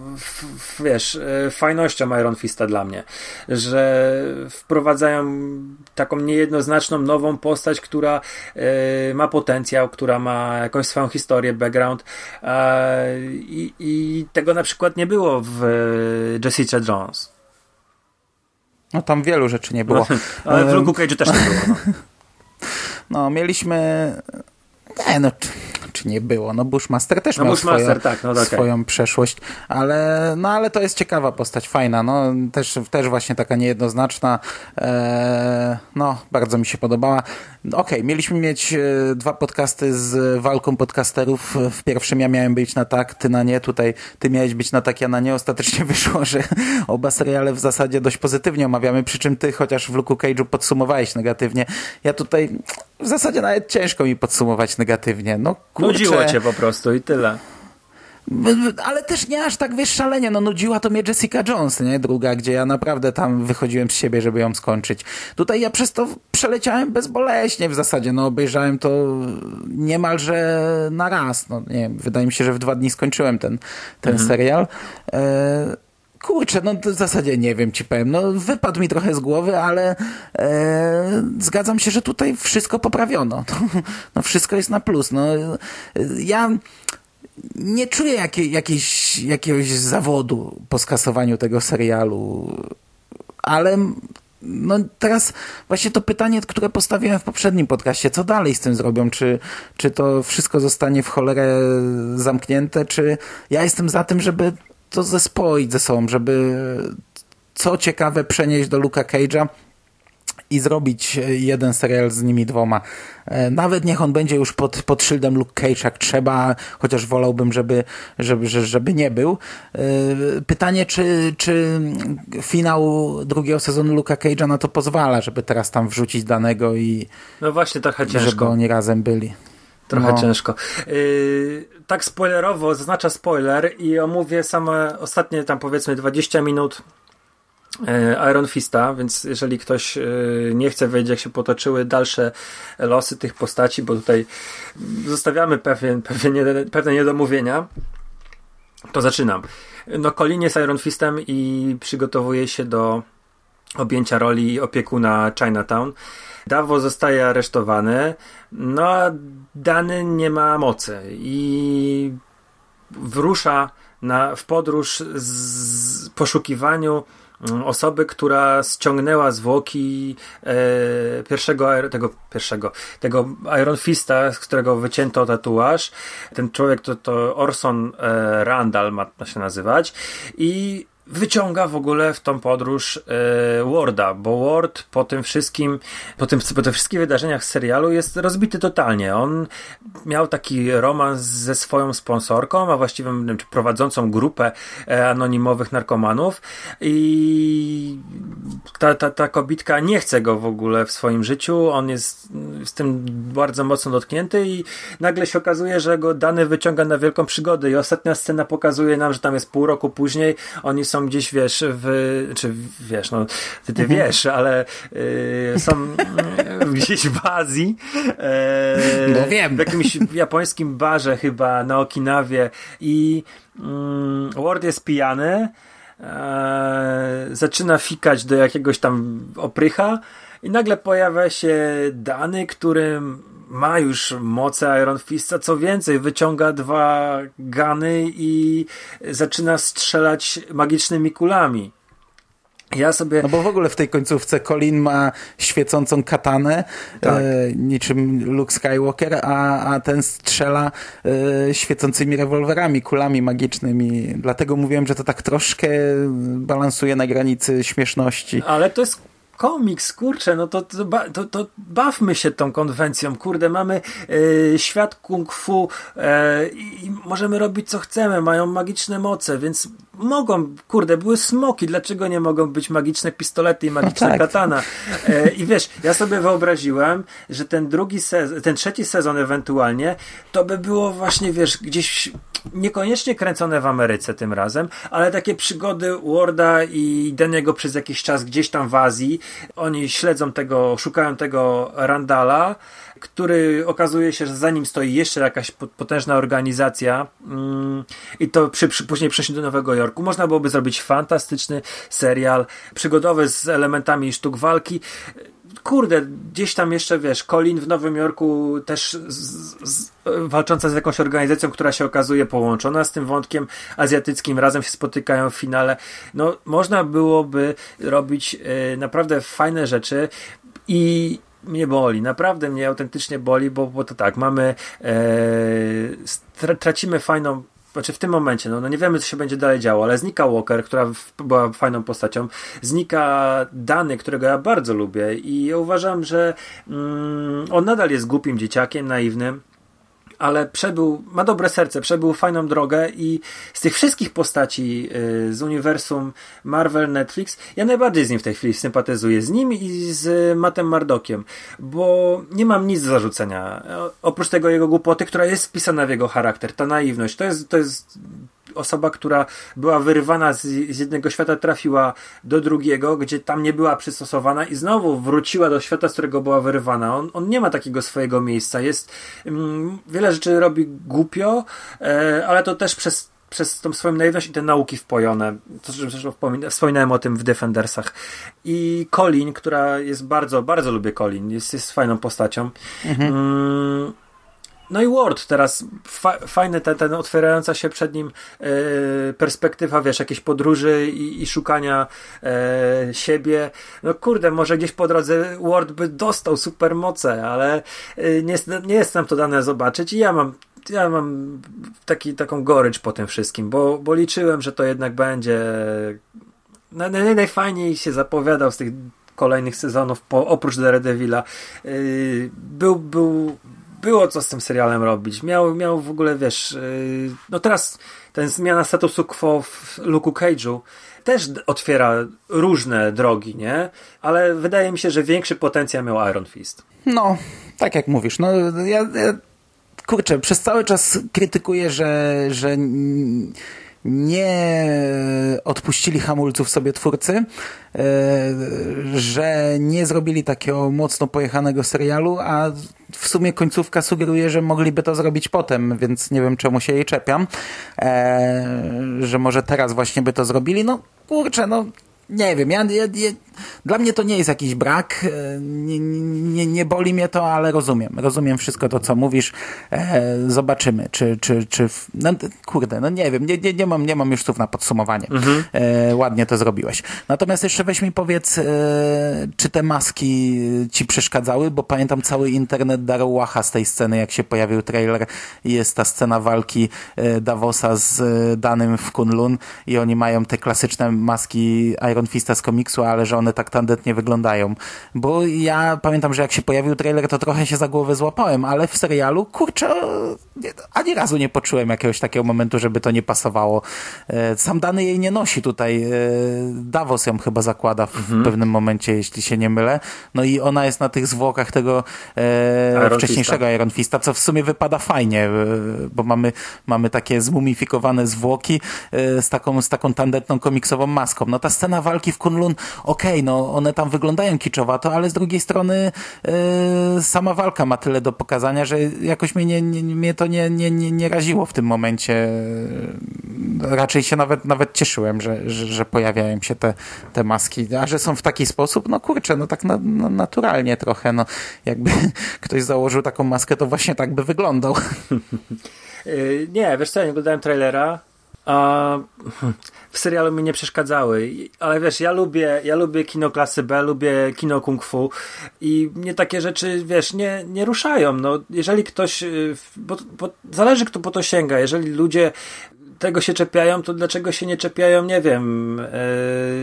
wiesz, e, fajnością Iron Fista dla mnie, że wprowadzają taką niejednoznaczną nową postać, która y, ma potencjał, która ma jakąś swoją historię, background e, i, tego na przykład nie było w Jessica Jones. No tam wielu rzeczy nie było. No, ale w Luke Cage też nie było. No. no mieliśmy nie, no czy nie było. No Bushmaster też no, miał Bushmaster, swoją, tak, no, okay. swoją przeszłość, ale, no, ale to jest ciekawa postać, fajna, no też, też właśnie taka niejednoznaczna, e, no bardzo mi się podobała. Okej, okay, mieliśmy mieć e, dwa podcasty z walką podcasterów. W pierwszym ja miałem być na tak, ty na nie. Tutaj ty miałeś być na tak, ja na nie. Ostatecznie wyszło, że oba seriale w zasadzie dość pozytywnie omawiamy, przy czym ty chociaż w Luke Cage'u podsumowałeś negatywnie. Ja tutaj w zasadzie nawet ciężko mi podsumować negatywnie. No, kurczę. Nudziło cię po prostu i tyle. Ale też nie aż tak, wiesz, szalenie. No nudziła to mnie Jessica Jones, nie? Druga, gdzie ja naprawdę tam wychodziłem z siebie, żeby ją skończyć. Tutaj ja przez to przeleciałem bezboleśnie w zasadzie. No obejrzałem to niemalże na raz. No nie wiem, wydaje mi się, że w dwa dni skończyłem ten, ten mhm. serial. E kurczę, no w zasadzie nie wiem, ci powiem. No wypadł mi trochę z głowy, ale e, zgadzam się, że tutaj wszystko poprawiono. No, wszystko jest na plus. No, ja nie czuję jakiej, jakiejś, jakiegoś zawodu po skasowaniu tego serialu, ale no teraz właśnie to pytanie, które postawiłem w poprzednim podcaście, co dalej z tym zrobią? Czy, czy to wszystko zostanie w cholerę zamknięte, czy ja jestem za tym, żeby to zespoić ze sobą, żeby co ciekawe przenieść do Luka Cage'a i zrobić jeden serial z nimi dwoma. E, nawet niech on będzie już pod, pod szyldem Luke Cage jak trzeba, chociaż wolałbym, żeby, żeby, żeby nie był. E, pytanie, czy, czy finał drugiego sezonu Luka Cage'a na to pozwala, żeby teraz tam wrzucić danego i no właśnie trochę ciężko. żeby oni razem byli. Trochę no. ciężko. Yy, tak spoilerowo, zaznacza spoiler i omówię same ostatnie tam powiedzmy 20 minut E, Iron Fista, więc jeżeli ktoś e, nie chce wiedzieć, jak się potoczyły dalsze losy tych postaci, bo tutaj zostawiamy pewien, pewien, pewne niedomówienia, to zaczynam. No, Colin jest Iron Fistem i przygotowuje się do objęcia roli opiekuna Chinatown. Davo zostaje aresztowany, no a Dany nie ma mocy i wrusza na, w podróż z poszukiwaniu Mm, osoby, która ściągnęła zwłoki e, pierwszego, tego pierwszego, tego Iron Fista, z którego wycięto tatuaż. Ten człowiek to, to Orson e, Randall ma się nazywać i wyciąga w ogóle w tą podróż e, Warda, bo Ward po tym wszystkim, po, tym, po tych wszystkich wydarzeniach z serialu jest rozbity totalnie. On miał taki romans ze swoją sponsorką, a właściwie wiem, prowadzącą grupę e, anonimowych narkomanów. I ta, ta, ta kobitka nie chce go w ogóle w swoim życiu, on jest z tym bardzo mocno dotknięty i nagle się okazuje, że go dany wyciąga na wielką przygodę. I ostatnia scena pokazuje nam, że tam jest pół roku później, oni są są gdzieś, wiesz, w, czy wiesz, no, ty, ty mhm. wiesz, ale y, są gdzieś w Azji. E, no wiem. W jakimś japońskim barze chyba na Okinawie i mm, Ward jest pijany, e, zaczyna fikać do jakiegoś tam oprycha i nagle pojawia się dany, którym ma już moce Iron Fista, co więcej, wyciąga dwa gany i zaczyna strzelać magicznymi kulami. Ja sobie... No bo w ogóle w tej końcówce Colin ma świecącą katanę, tak. e, niczym Luke Skywalker, a, a ten strzela e, świecącymi rewolwerami, kulami magicznymi. Dlatego mówiłem, że to tak troszkę balansuje na granicy śmieszności. Ale to jest komiks, kurczę, no to, to, to, to bawmy się tą konwencją, kurde, mamy e, świat kung fu e, i możemy robić co chcemy, mają magiczne moce, więc mogą, kurde, były smoki, dlaczego nie mogą być magiczne pistolety i magiczna no tak. katana? E, I wiesz, ja sobie wyobraziłem, że ten drugi sezon, ten trzeci sezon ewentualnie, to by było właśnie, wiesz, gdzieś niekoniecznie kręcone w Ameryce tym razem, ale takie przygody Warda i Deniego przez jakiś czas gdzieś tam w Azji. Oni śledzą tego, szukają tego Randala, który okazuje się, że za nim stoi jeszcze jakaś potężna organizacja mm, i to przy, przy, później przeszli do Nowego Jorku. Można byłoby zrobić fantastyczny serial przygodowy z elementami sztuk walki kurde, gdzieś tam jeszcze, wiesz, Colin w Nowym Jorku też z, z, walcząca z jakąś organizacją, która się okazuje połączona z tym wątkiem azjatyckim, razem się spotykają w finale. No, można byłoby robić y, naprawdę fajne rzeczy i mnie boli, naprawdę mnie autentycznie boli, bo, bo to tak, mamy, e, tracimy fajną znaczy w tym momencie, no, no nie wiemy, co się będzie dalej działo, ale znika Walker, która była fajną postacią, znika Dany, którego ja bardzo lubię i ja uważam, że mm, on nadal jest głupim dzieciakiem, naiwnym, ale przebył, ma dobre serce, przebył fajną drogę i z tych wszystkich postaci y, z uniwersum Marvel, Netflix, ja najbardziej z nim w tej chwili sympatyzuję. Z nim i z Mattem Mardokiem, bo nie mam nic do zarzucenia. Oprócz tego jego głupoty, która jest wpisana w jego charakter, ta naiwność, to jest, to jest osoba, która była wyrywana z, z, jednego świata, trafiła do drugiego, gdzie tam nie była przystosowana i znowu wróciła do świata, z którego była wyrywana. On, on nie ma takiego swojego miejsca. Jest mm, wiele rzeczy robi głupio, e, ale to też przez przez tą swoją naiwność i te nauki wpojone. To zresztą wspominałem o tym w Defendersach. I Colin, która jest bardzo, bardzo lubię Colin, jest, jest fajną postacią. Mhm. Mm, no i Ward teraz, fa fajny ten, ten otwierająca się przed nim e, perspektywa, wiesz, jakiejś podróży i, i szukania e, siebie. No kurde, może gdzieś po drodze Ward by dostał supermoce, ale e, nie, nie jest nam to dane zobaczyć i ja mam ja mam taki, taką gorycz po tym wszystkim, bo, bo liczyłem, że to jednak będzie naj, najfajniej się zapowiadał z tych kolejnych sezonów, po, oprócz Daredevila. Yy, był, był, było co z tym serialem robić. Miał, miał w ogóle, wiesz, yy, no teraz ten zmiana statusu quo w Luke'u Cage'u też otwiera różne drogi, nie? Ale wydaje mi się, że większy potencjał miał Iron Fist. No, tak jak mówisz, no ja, ja kurczę, przez cały czas krytykuję, że, że nie odpuścili hamulców sobie twórcy, e, że nie zrobili takiego mocno pojechanego serialu, a w sumie końcówka sugeruje, że mogliby to zrobić potem, więc nie wiem czemu się jej czepiam, e, że może teraz właśnie by to zrobili. No kurczę, no nie wiem, ja, ja, ja, dla mnie to nie jest jakiś brak, e, nie, nie, nie boli mnie to, ale rozumiem, rozumiem wszystko to, co mówisz, e, zobaczymy, czy, czy, czy, no kurde, no nie wiem, nie, nie, nie, mam, nie mam już słów na podsumowanie, mhm. e, ładnie to zrobiłeś. Natomiast jeszcze weź mi powiedz, czy te maski ci przeszkadzały, bo pamiętam cały internet darł łacha z tej sceny, jak się pojawił trailer. I jest ta scena walki Davosa z Danym w Kunlun i oni mają te klasyczne maski Iron Fista z komiksu, ale że one tak tandetnie wyglądają. Bo ja pamiętam, że jak się pojawił trailer, to trochę się za głowę złapałem, ale w serialu, kurczę, ani razu nie poczułem jakiegoś takiego momentu, żeby to nie pasowało. E, sam Dany jej nie nosi tutaj. E, Davos ją chyba zakłada w mhm. pewnym momencie, jeśli się nie mylę. No i ona jest na tych zwłokach tego e, Iron wcześniejszego Fista. Iron Fista, co w sumie wypada fajnie, bo mamy, mamy takie zmumifikowane zwłoki z taką, z taką tandetną komiksową maską. No ta scena walki w Kunlun, okej, okay, no one tam wyglądają kiczowato, ale z drugiej strony yy, sama walka ma tyle do pokazania, że jakoś mnie, nie, nie, mnie to nie, nie, nie, nie raziło w tym momencie. Raczej się nawet, nawet cieszyłem, że, że, że pojawiają się te, te maski, a że są w taki sposób, no kurczę, no tak na, na, naturalnie trochę, no jakby ktoś założył taką maskę, to właśnie tak by wyglądał. Yy, nie, wiesz co, nie oglądałem trailera, a w serialu mi nie przeszkadzały. Ale wiesz, ja lubię, ja lubię kino klasy B, lubię kino kung fu i mnie takie rzeczy, wiesz, nie, nie ruszają. No, jeżeli ktoś, y, bo, bo zależy kto po to sięga. Jeżeli ludzie tego się czepiają, to dlaczego się nie czepiają, nie wiem,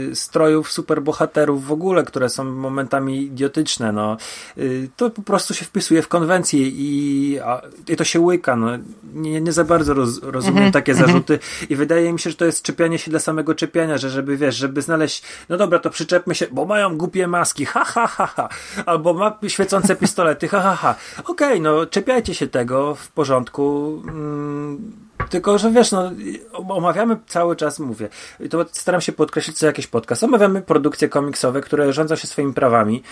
yy, strojów superbohaterów w ogóle, które są momentami idiotyczne, no. Yy, to po prostu się wpisuje w konwencję i, a, i to się łyka, no. Nie, nie za bardzo roz, rozumiem mm -hmm. takie mhm. zarzuty i wydaje mi się, że to jest czepianie się dla samego czepiania, że żeby, wiesz, żeby znaleźć, no dobra, to przyczepmy się, bo mają głupie maski, ha, ha, ha, ha. albo ma świecące pistolety, ha, ha, ha. Okej, okay, no, czepiajcie się tego, w porządku, mm, tylko, że wiesz, no, omawiamy cały czas, mówię, i to staram się podkreślić co jakiś podcast, omawiamy produkcje komiksowe, które rządzą się swoimi prawami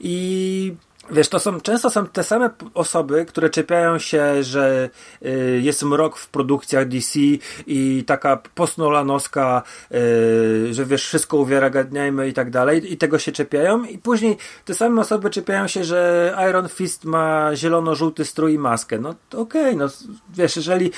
i Wiesz, to są często są te same osoby, które czepiają się, że y, jest mrok w produkcjach DC i taka postnolanowska, y, że wiesz, wszystko uwiarygadniajmy i tak dalej, i tego się czepiają, i później te same osoby czepiają się, że Iron Fist ma zielono-żółty strój i maskę. No okej, okay, no wiesz, jeżeli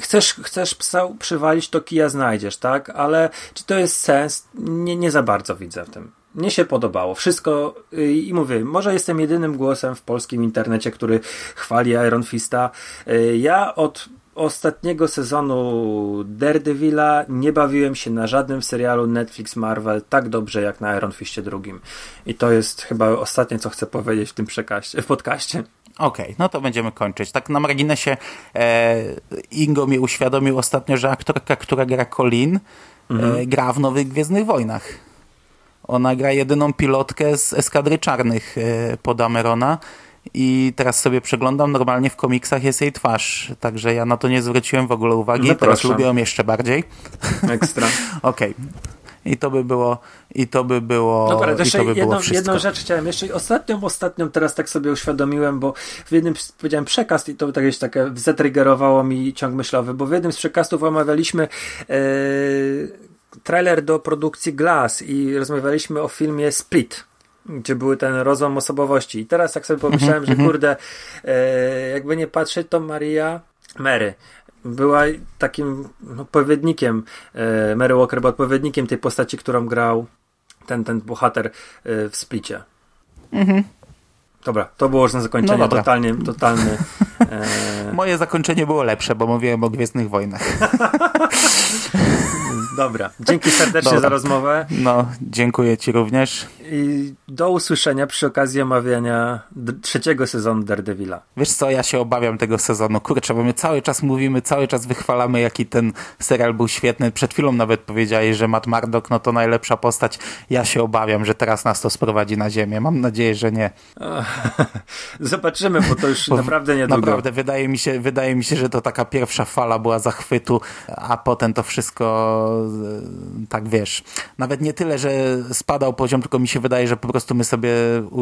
chcesz, chcesz psa przywalić, to kija znajdziesz, tak? Ale czy to jest sens? Nie, nie za bardzo widzę w tym. Mnie się podobało. Wszystko y, i mówię, może jestem jedynym głosem w polskim internecie, który chwali Iron Fista. Y, ja od ostatniego sezonu Daredevila nie bawiłem się na żadnym serialu Netflix Marvel tak dobrze jak na Iron Fistie drugim. I to jest chyba ostatnie, co chcę powiedzieć w tym przekaście, w podcaście. Okej, okay, no to będziemy kończyć. Tak na marginesie e, Ingo mi uświadomił ostatnio, że aktorka, która gra Colin, e, mhm. e, gra w Nowych Gwiezdnych Wojnach. Ona gra jedyną pilotkę z Eskadry Czarnych e, pod Amerona i teraz sobie przeglądam, normalnie w komiksach jest jej twarz, także ja na to nie zwróciłem w ogóle uwagi, no teraz lubię ją jeszcze bardziej. Ekstra. Okej. Okay. I to by było, i to by było. Dobra, to jeszcze by jedną, jedną rzecz chciałem jeszcze. Ostatnią, ostatnią teraz tak sobie uświadomiłem, bo w jednym powiedziałem przekaz i to tak jest takie zatriggerowało mi ciąg myślowy, bo w jednym z przekazów omawialiśmy yy, trailer do produkcji Glass i rozmawialiśmy o filmie Split. gdzie były ten rozłam osobowości. I teraz tak sobie pomyślałem, że kurde, e, jakby nie patrzeć, to Maria Mary była takim no, odpowiednikiem, e, Mary Walker była odpowiednikiem tej postaci, którą grał ten, ten bohater e, w Splicie. Dobra, to było już na zakończenie No totalnie, totalny. E, Moje zakończenie było lepsze, bo mówiłem o Gwiezdnych Wojnach. dobra, dzięki serdecznie Dobra. za rozmowę No, dziękuję ci również. i do usłyszenia przy okazji omawiania trzeciego sezonu Daredevila. Wiesz co, ja się obawiam tego sezonu. Kurczę, bo my cały czas mówimy, cały czas wychwalamy, jaki ten serial był świetny. Przed chwilą nawet powiedziałeś, że Matt Murdock no to najlepsza postać. Ja się obawiam, że teraz nas to sprowadzi na ziemię. Mam nadzieję, że nie. Zobaczymy, bo to już Bo naprawdę niedługo. Naprawdę, wydaje mi, się, wydaje mi się, że to taka pierwsza fala była zachwytu, a potem to wszystko, e, tak wiesz, nawet nie tyle, że spadał poziom, tylko mi się wydaje, że po prostu my sobie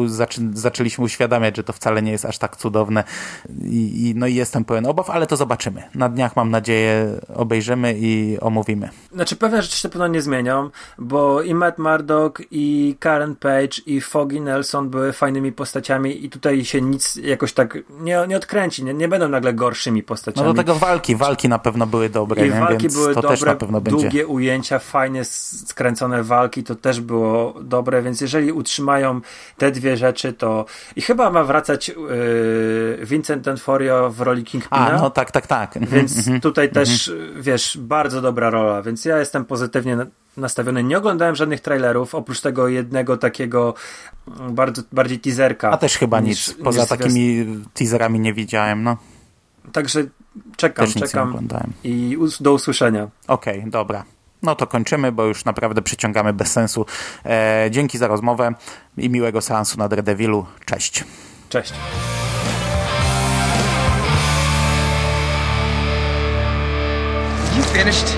zaczę, zaczęliśmy uświadamiać, że to wcale nie jest aż tak cudowne I, i no i jestem pełen obaw, ale to zobaczymy. Na dniach mam nadzieję obejrzymy i omówimy. Znaczy pewne rzeczy się pewno nie zmienią, bo i Matt Murdock, i Karen Page, i Foggy Nelson były fajnymi postaciami i tutaj się nic jakoś tak nie, nie odkręci, nie, nie będą nagle gorszymi No postaciami. do tego walki, walki na pewno były dobre, I nie? walki więc były to dobre, też na pewno będzie. długie ujęcia, fajnie s- skręcone walki, to też było dobre, więc jeżeli utrzymają te dwie rzeczy, to i chyba ma wracać yy, Vincent D'Onofrio w roli Kingpina. A, no tak, tak, tak. Mhm, Więc mhm. tutaj też, wiesz, bardzo dobra rola, więc ja jestem pozytywnie nastawiony. Nie oglądałem żadnych trailerów, oprócz tego jednego takiego mm, bardzo, bardziej teaserka. A też chyba niż- nic. Poza niż zwiast- takimi teaserami nie widziałem, no. Także czekam, Też czekam oglądałem. i us- do usłyszenia. Okej, dobra. No to kończymy, bo już naprawdę przyciągamy bez sensu. E, dzięki za rozmowę i miłego seansu na Daredevilu. Cześć. Cześć. You finished?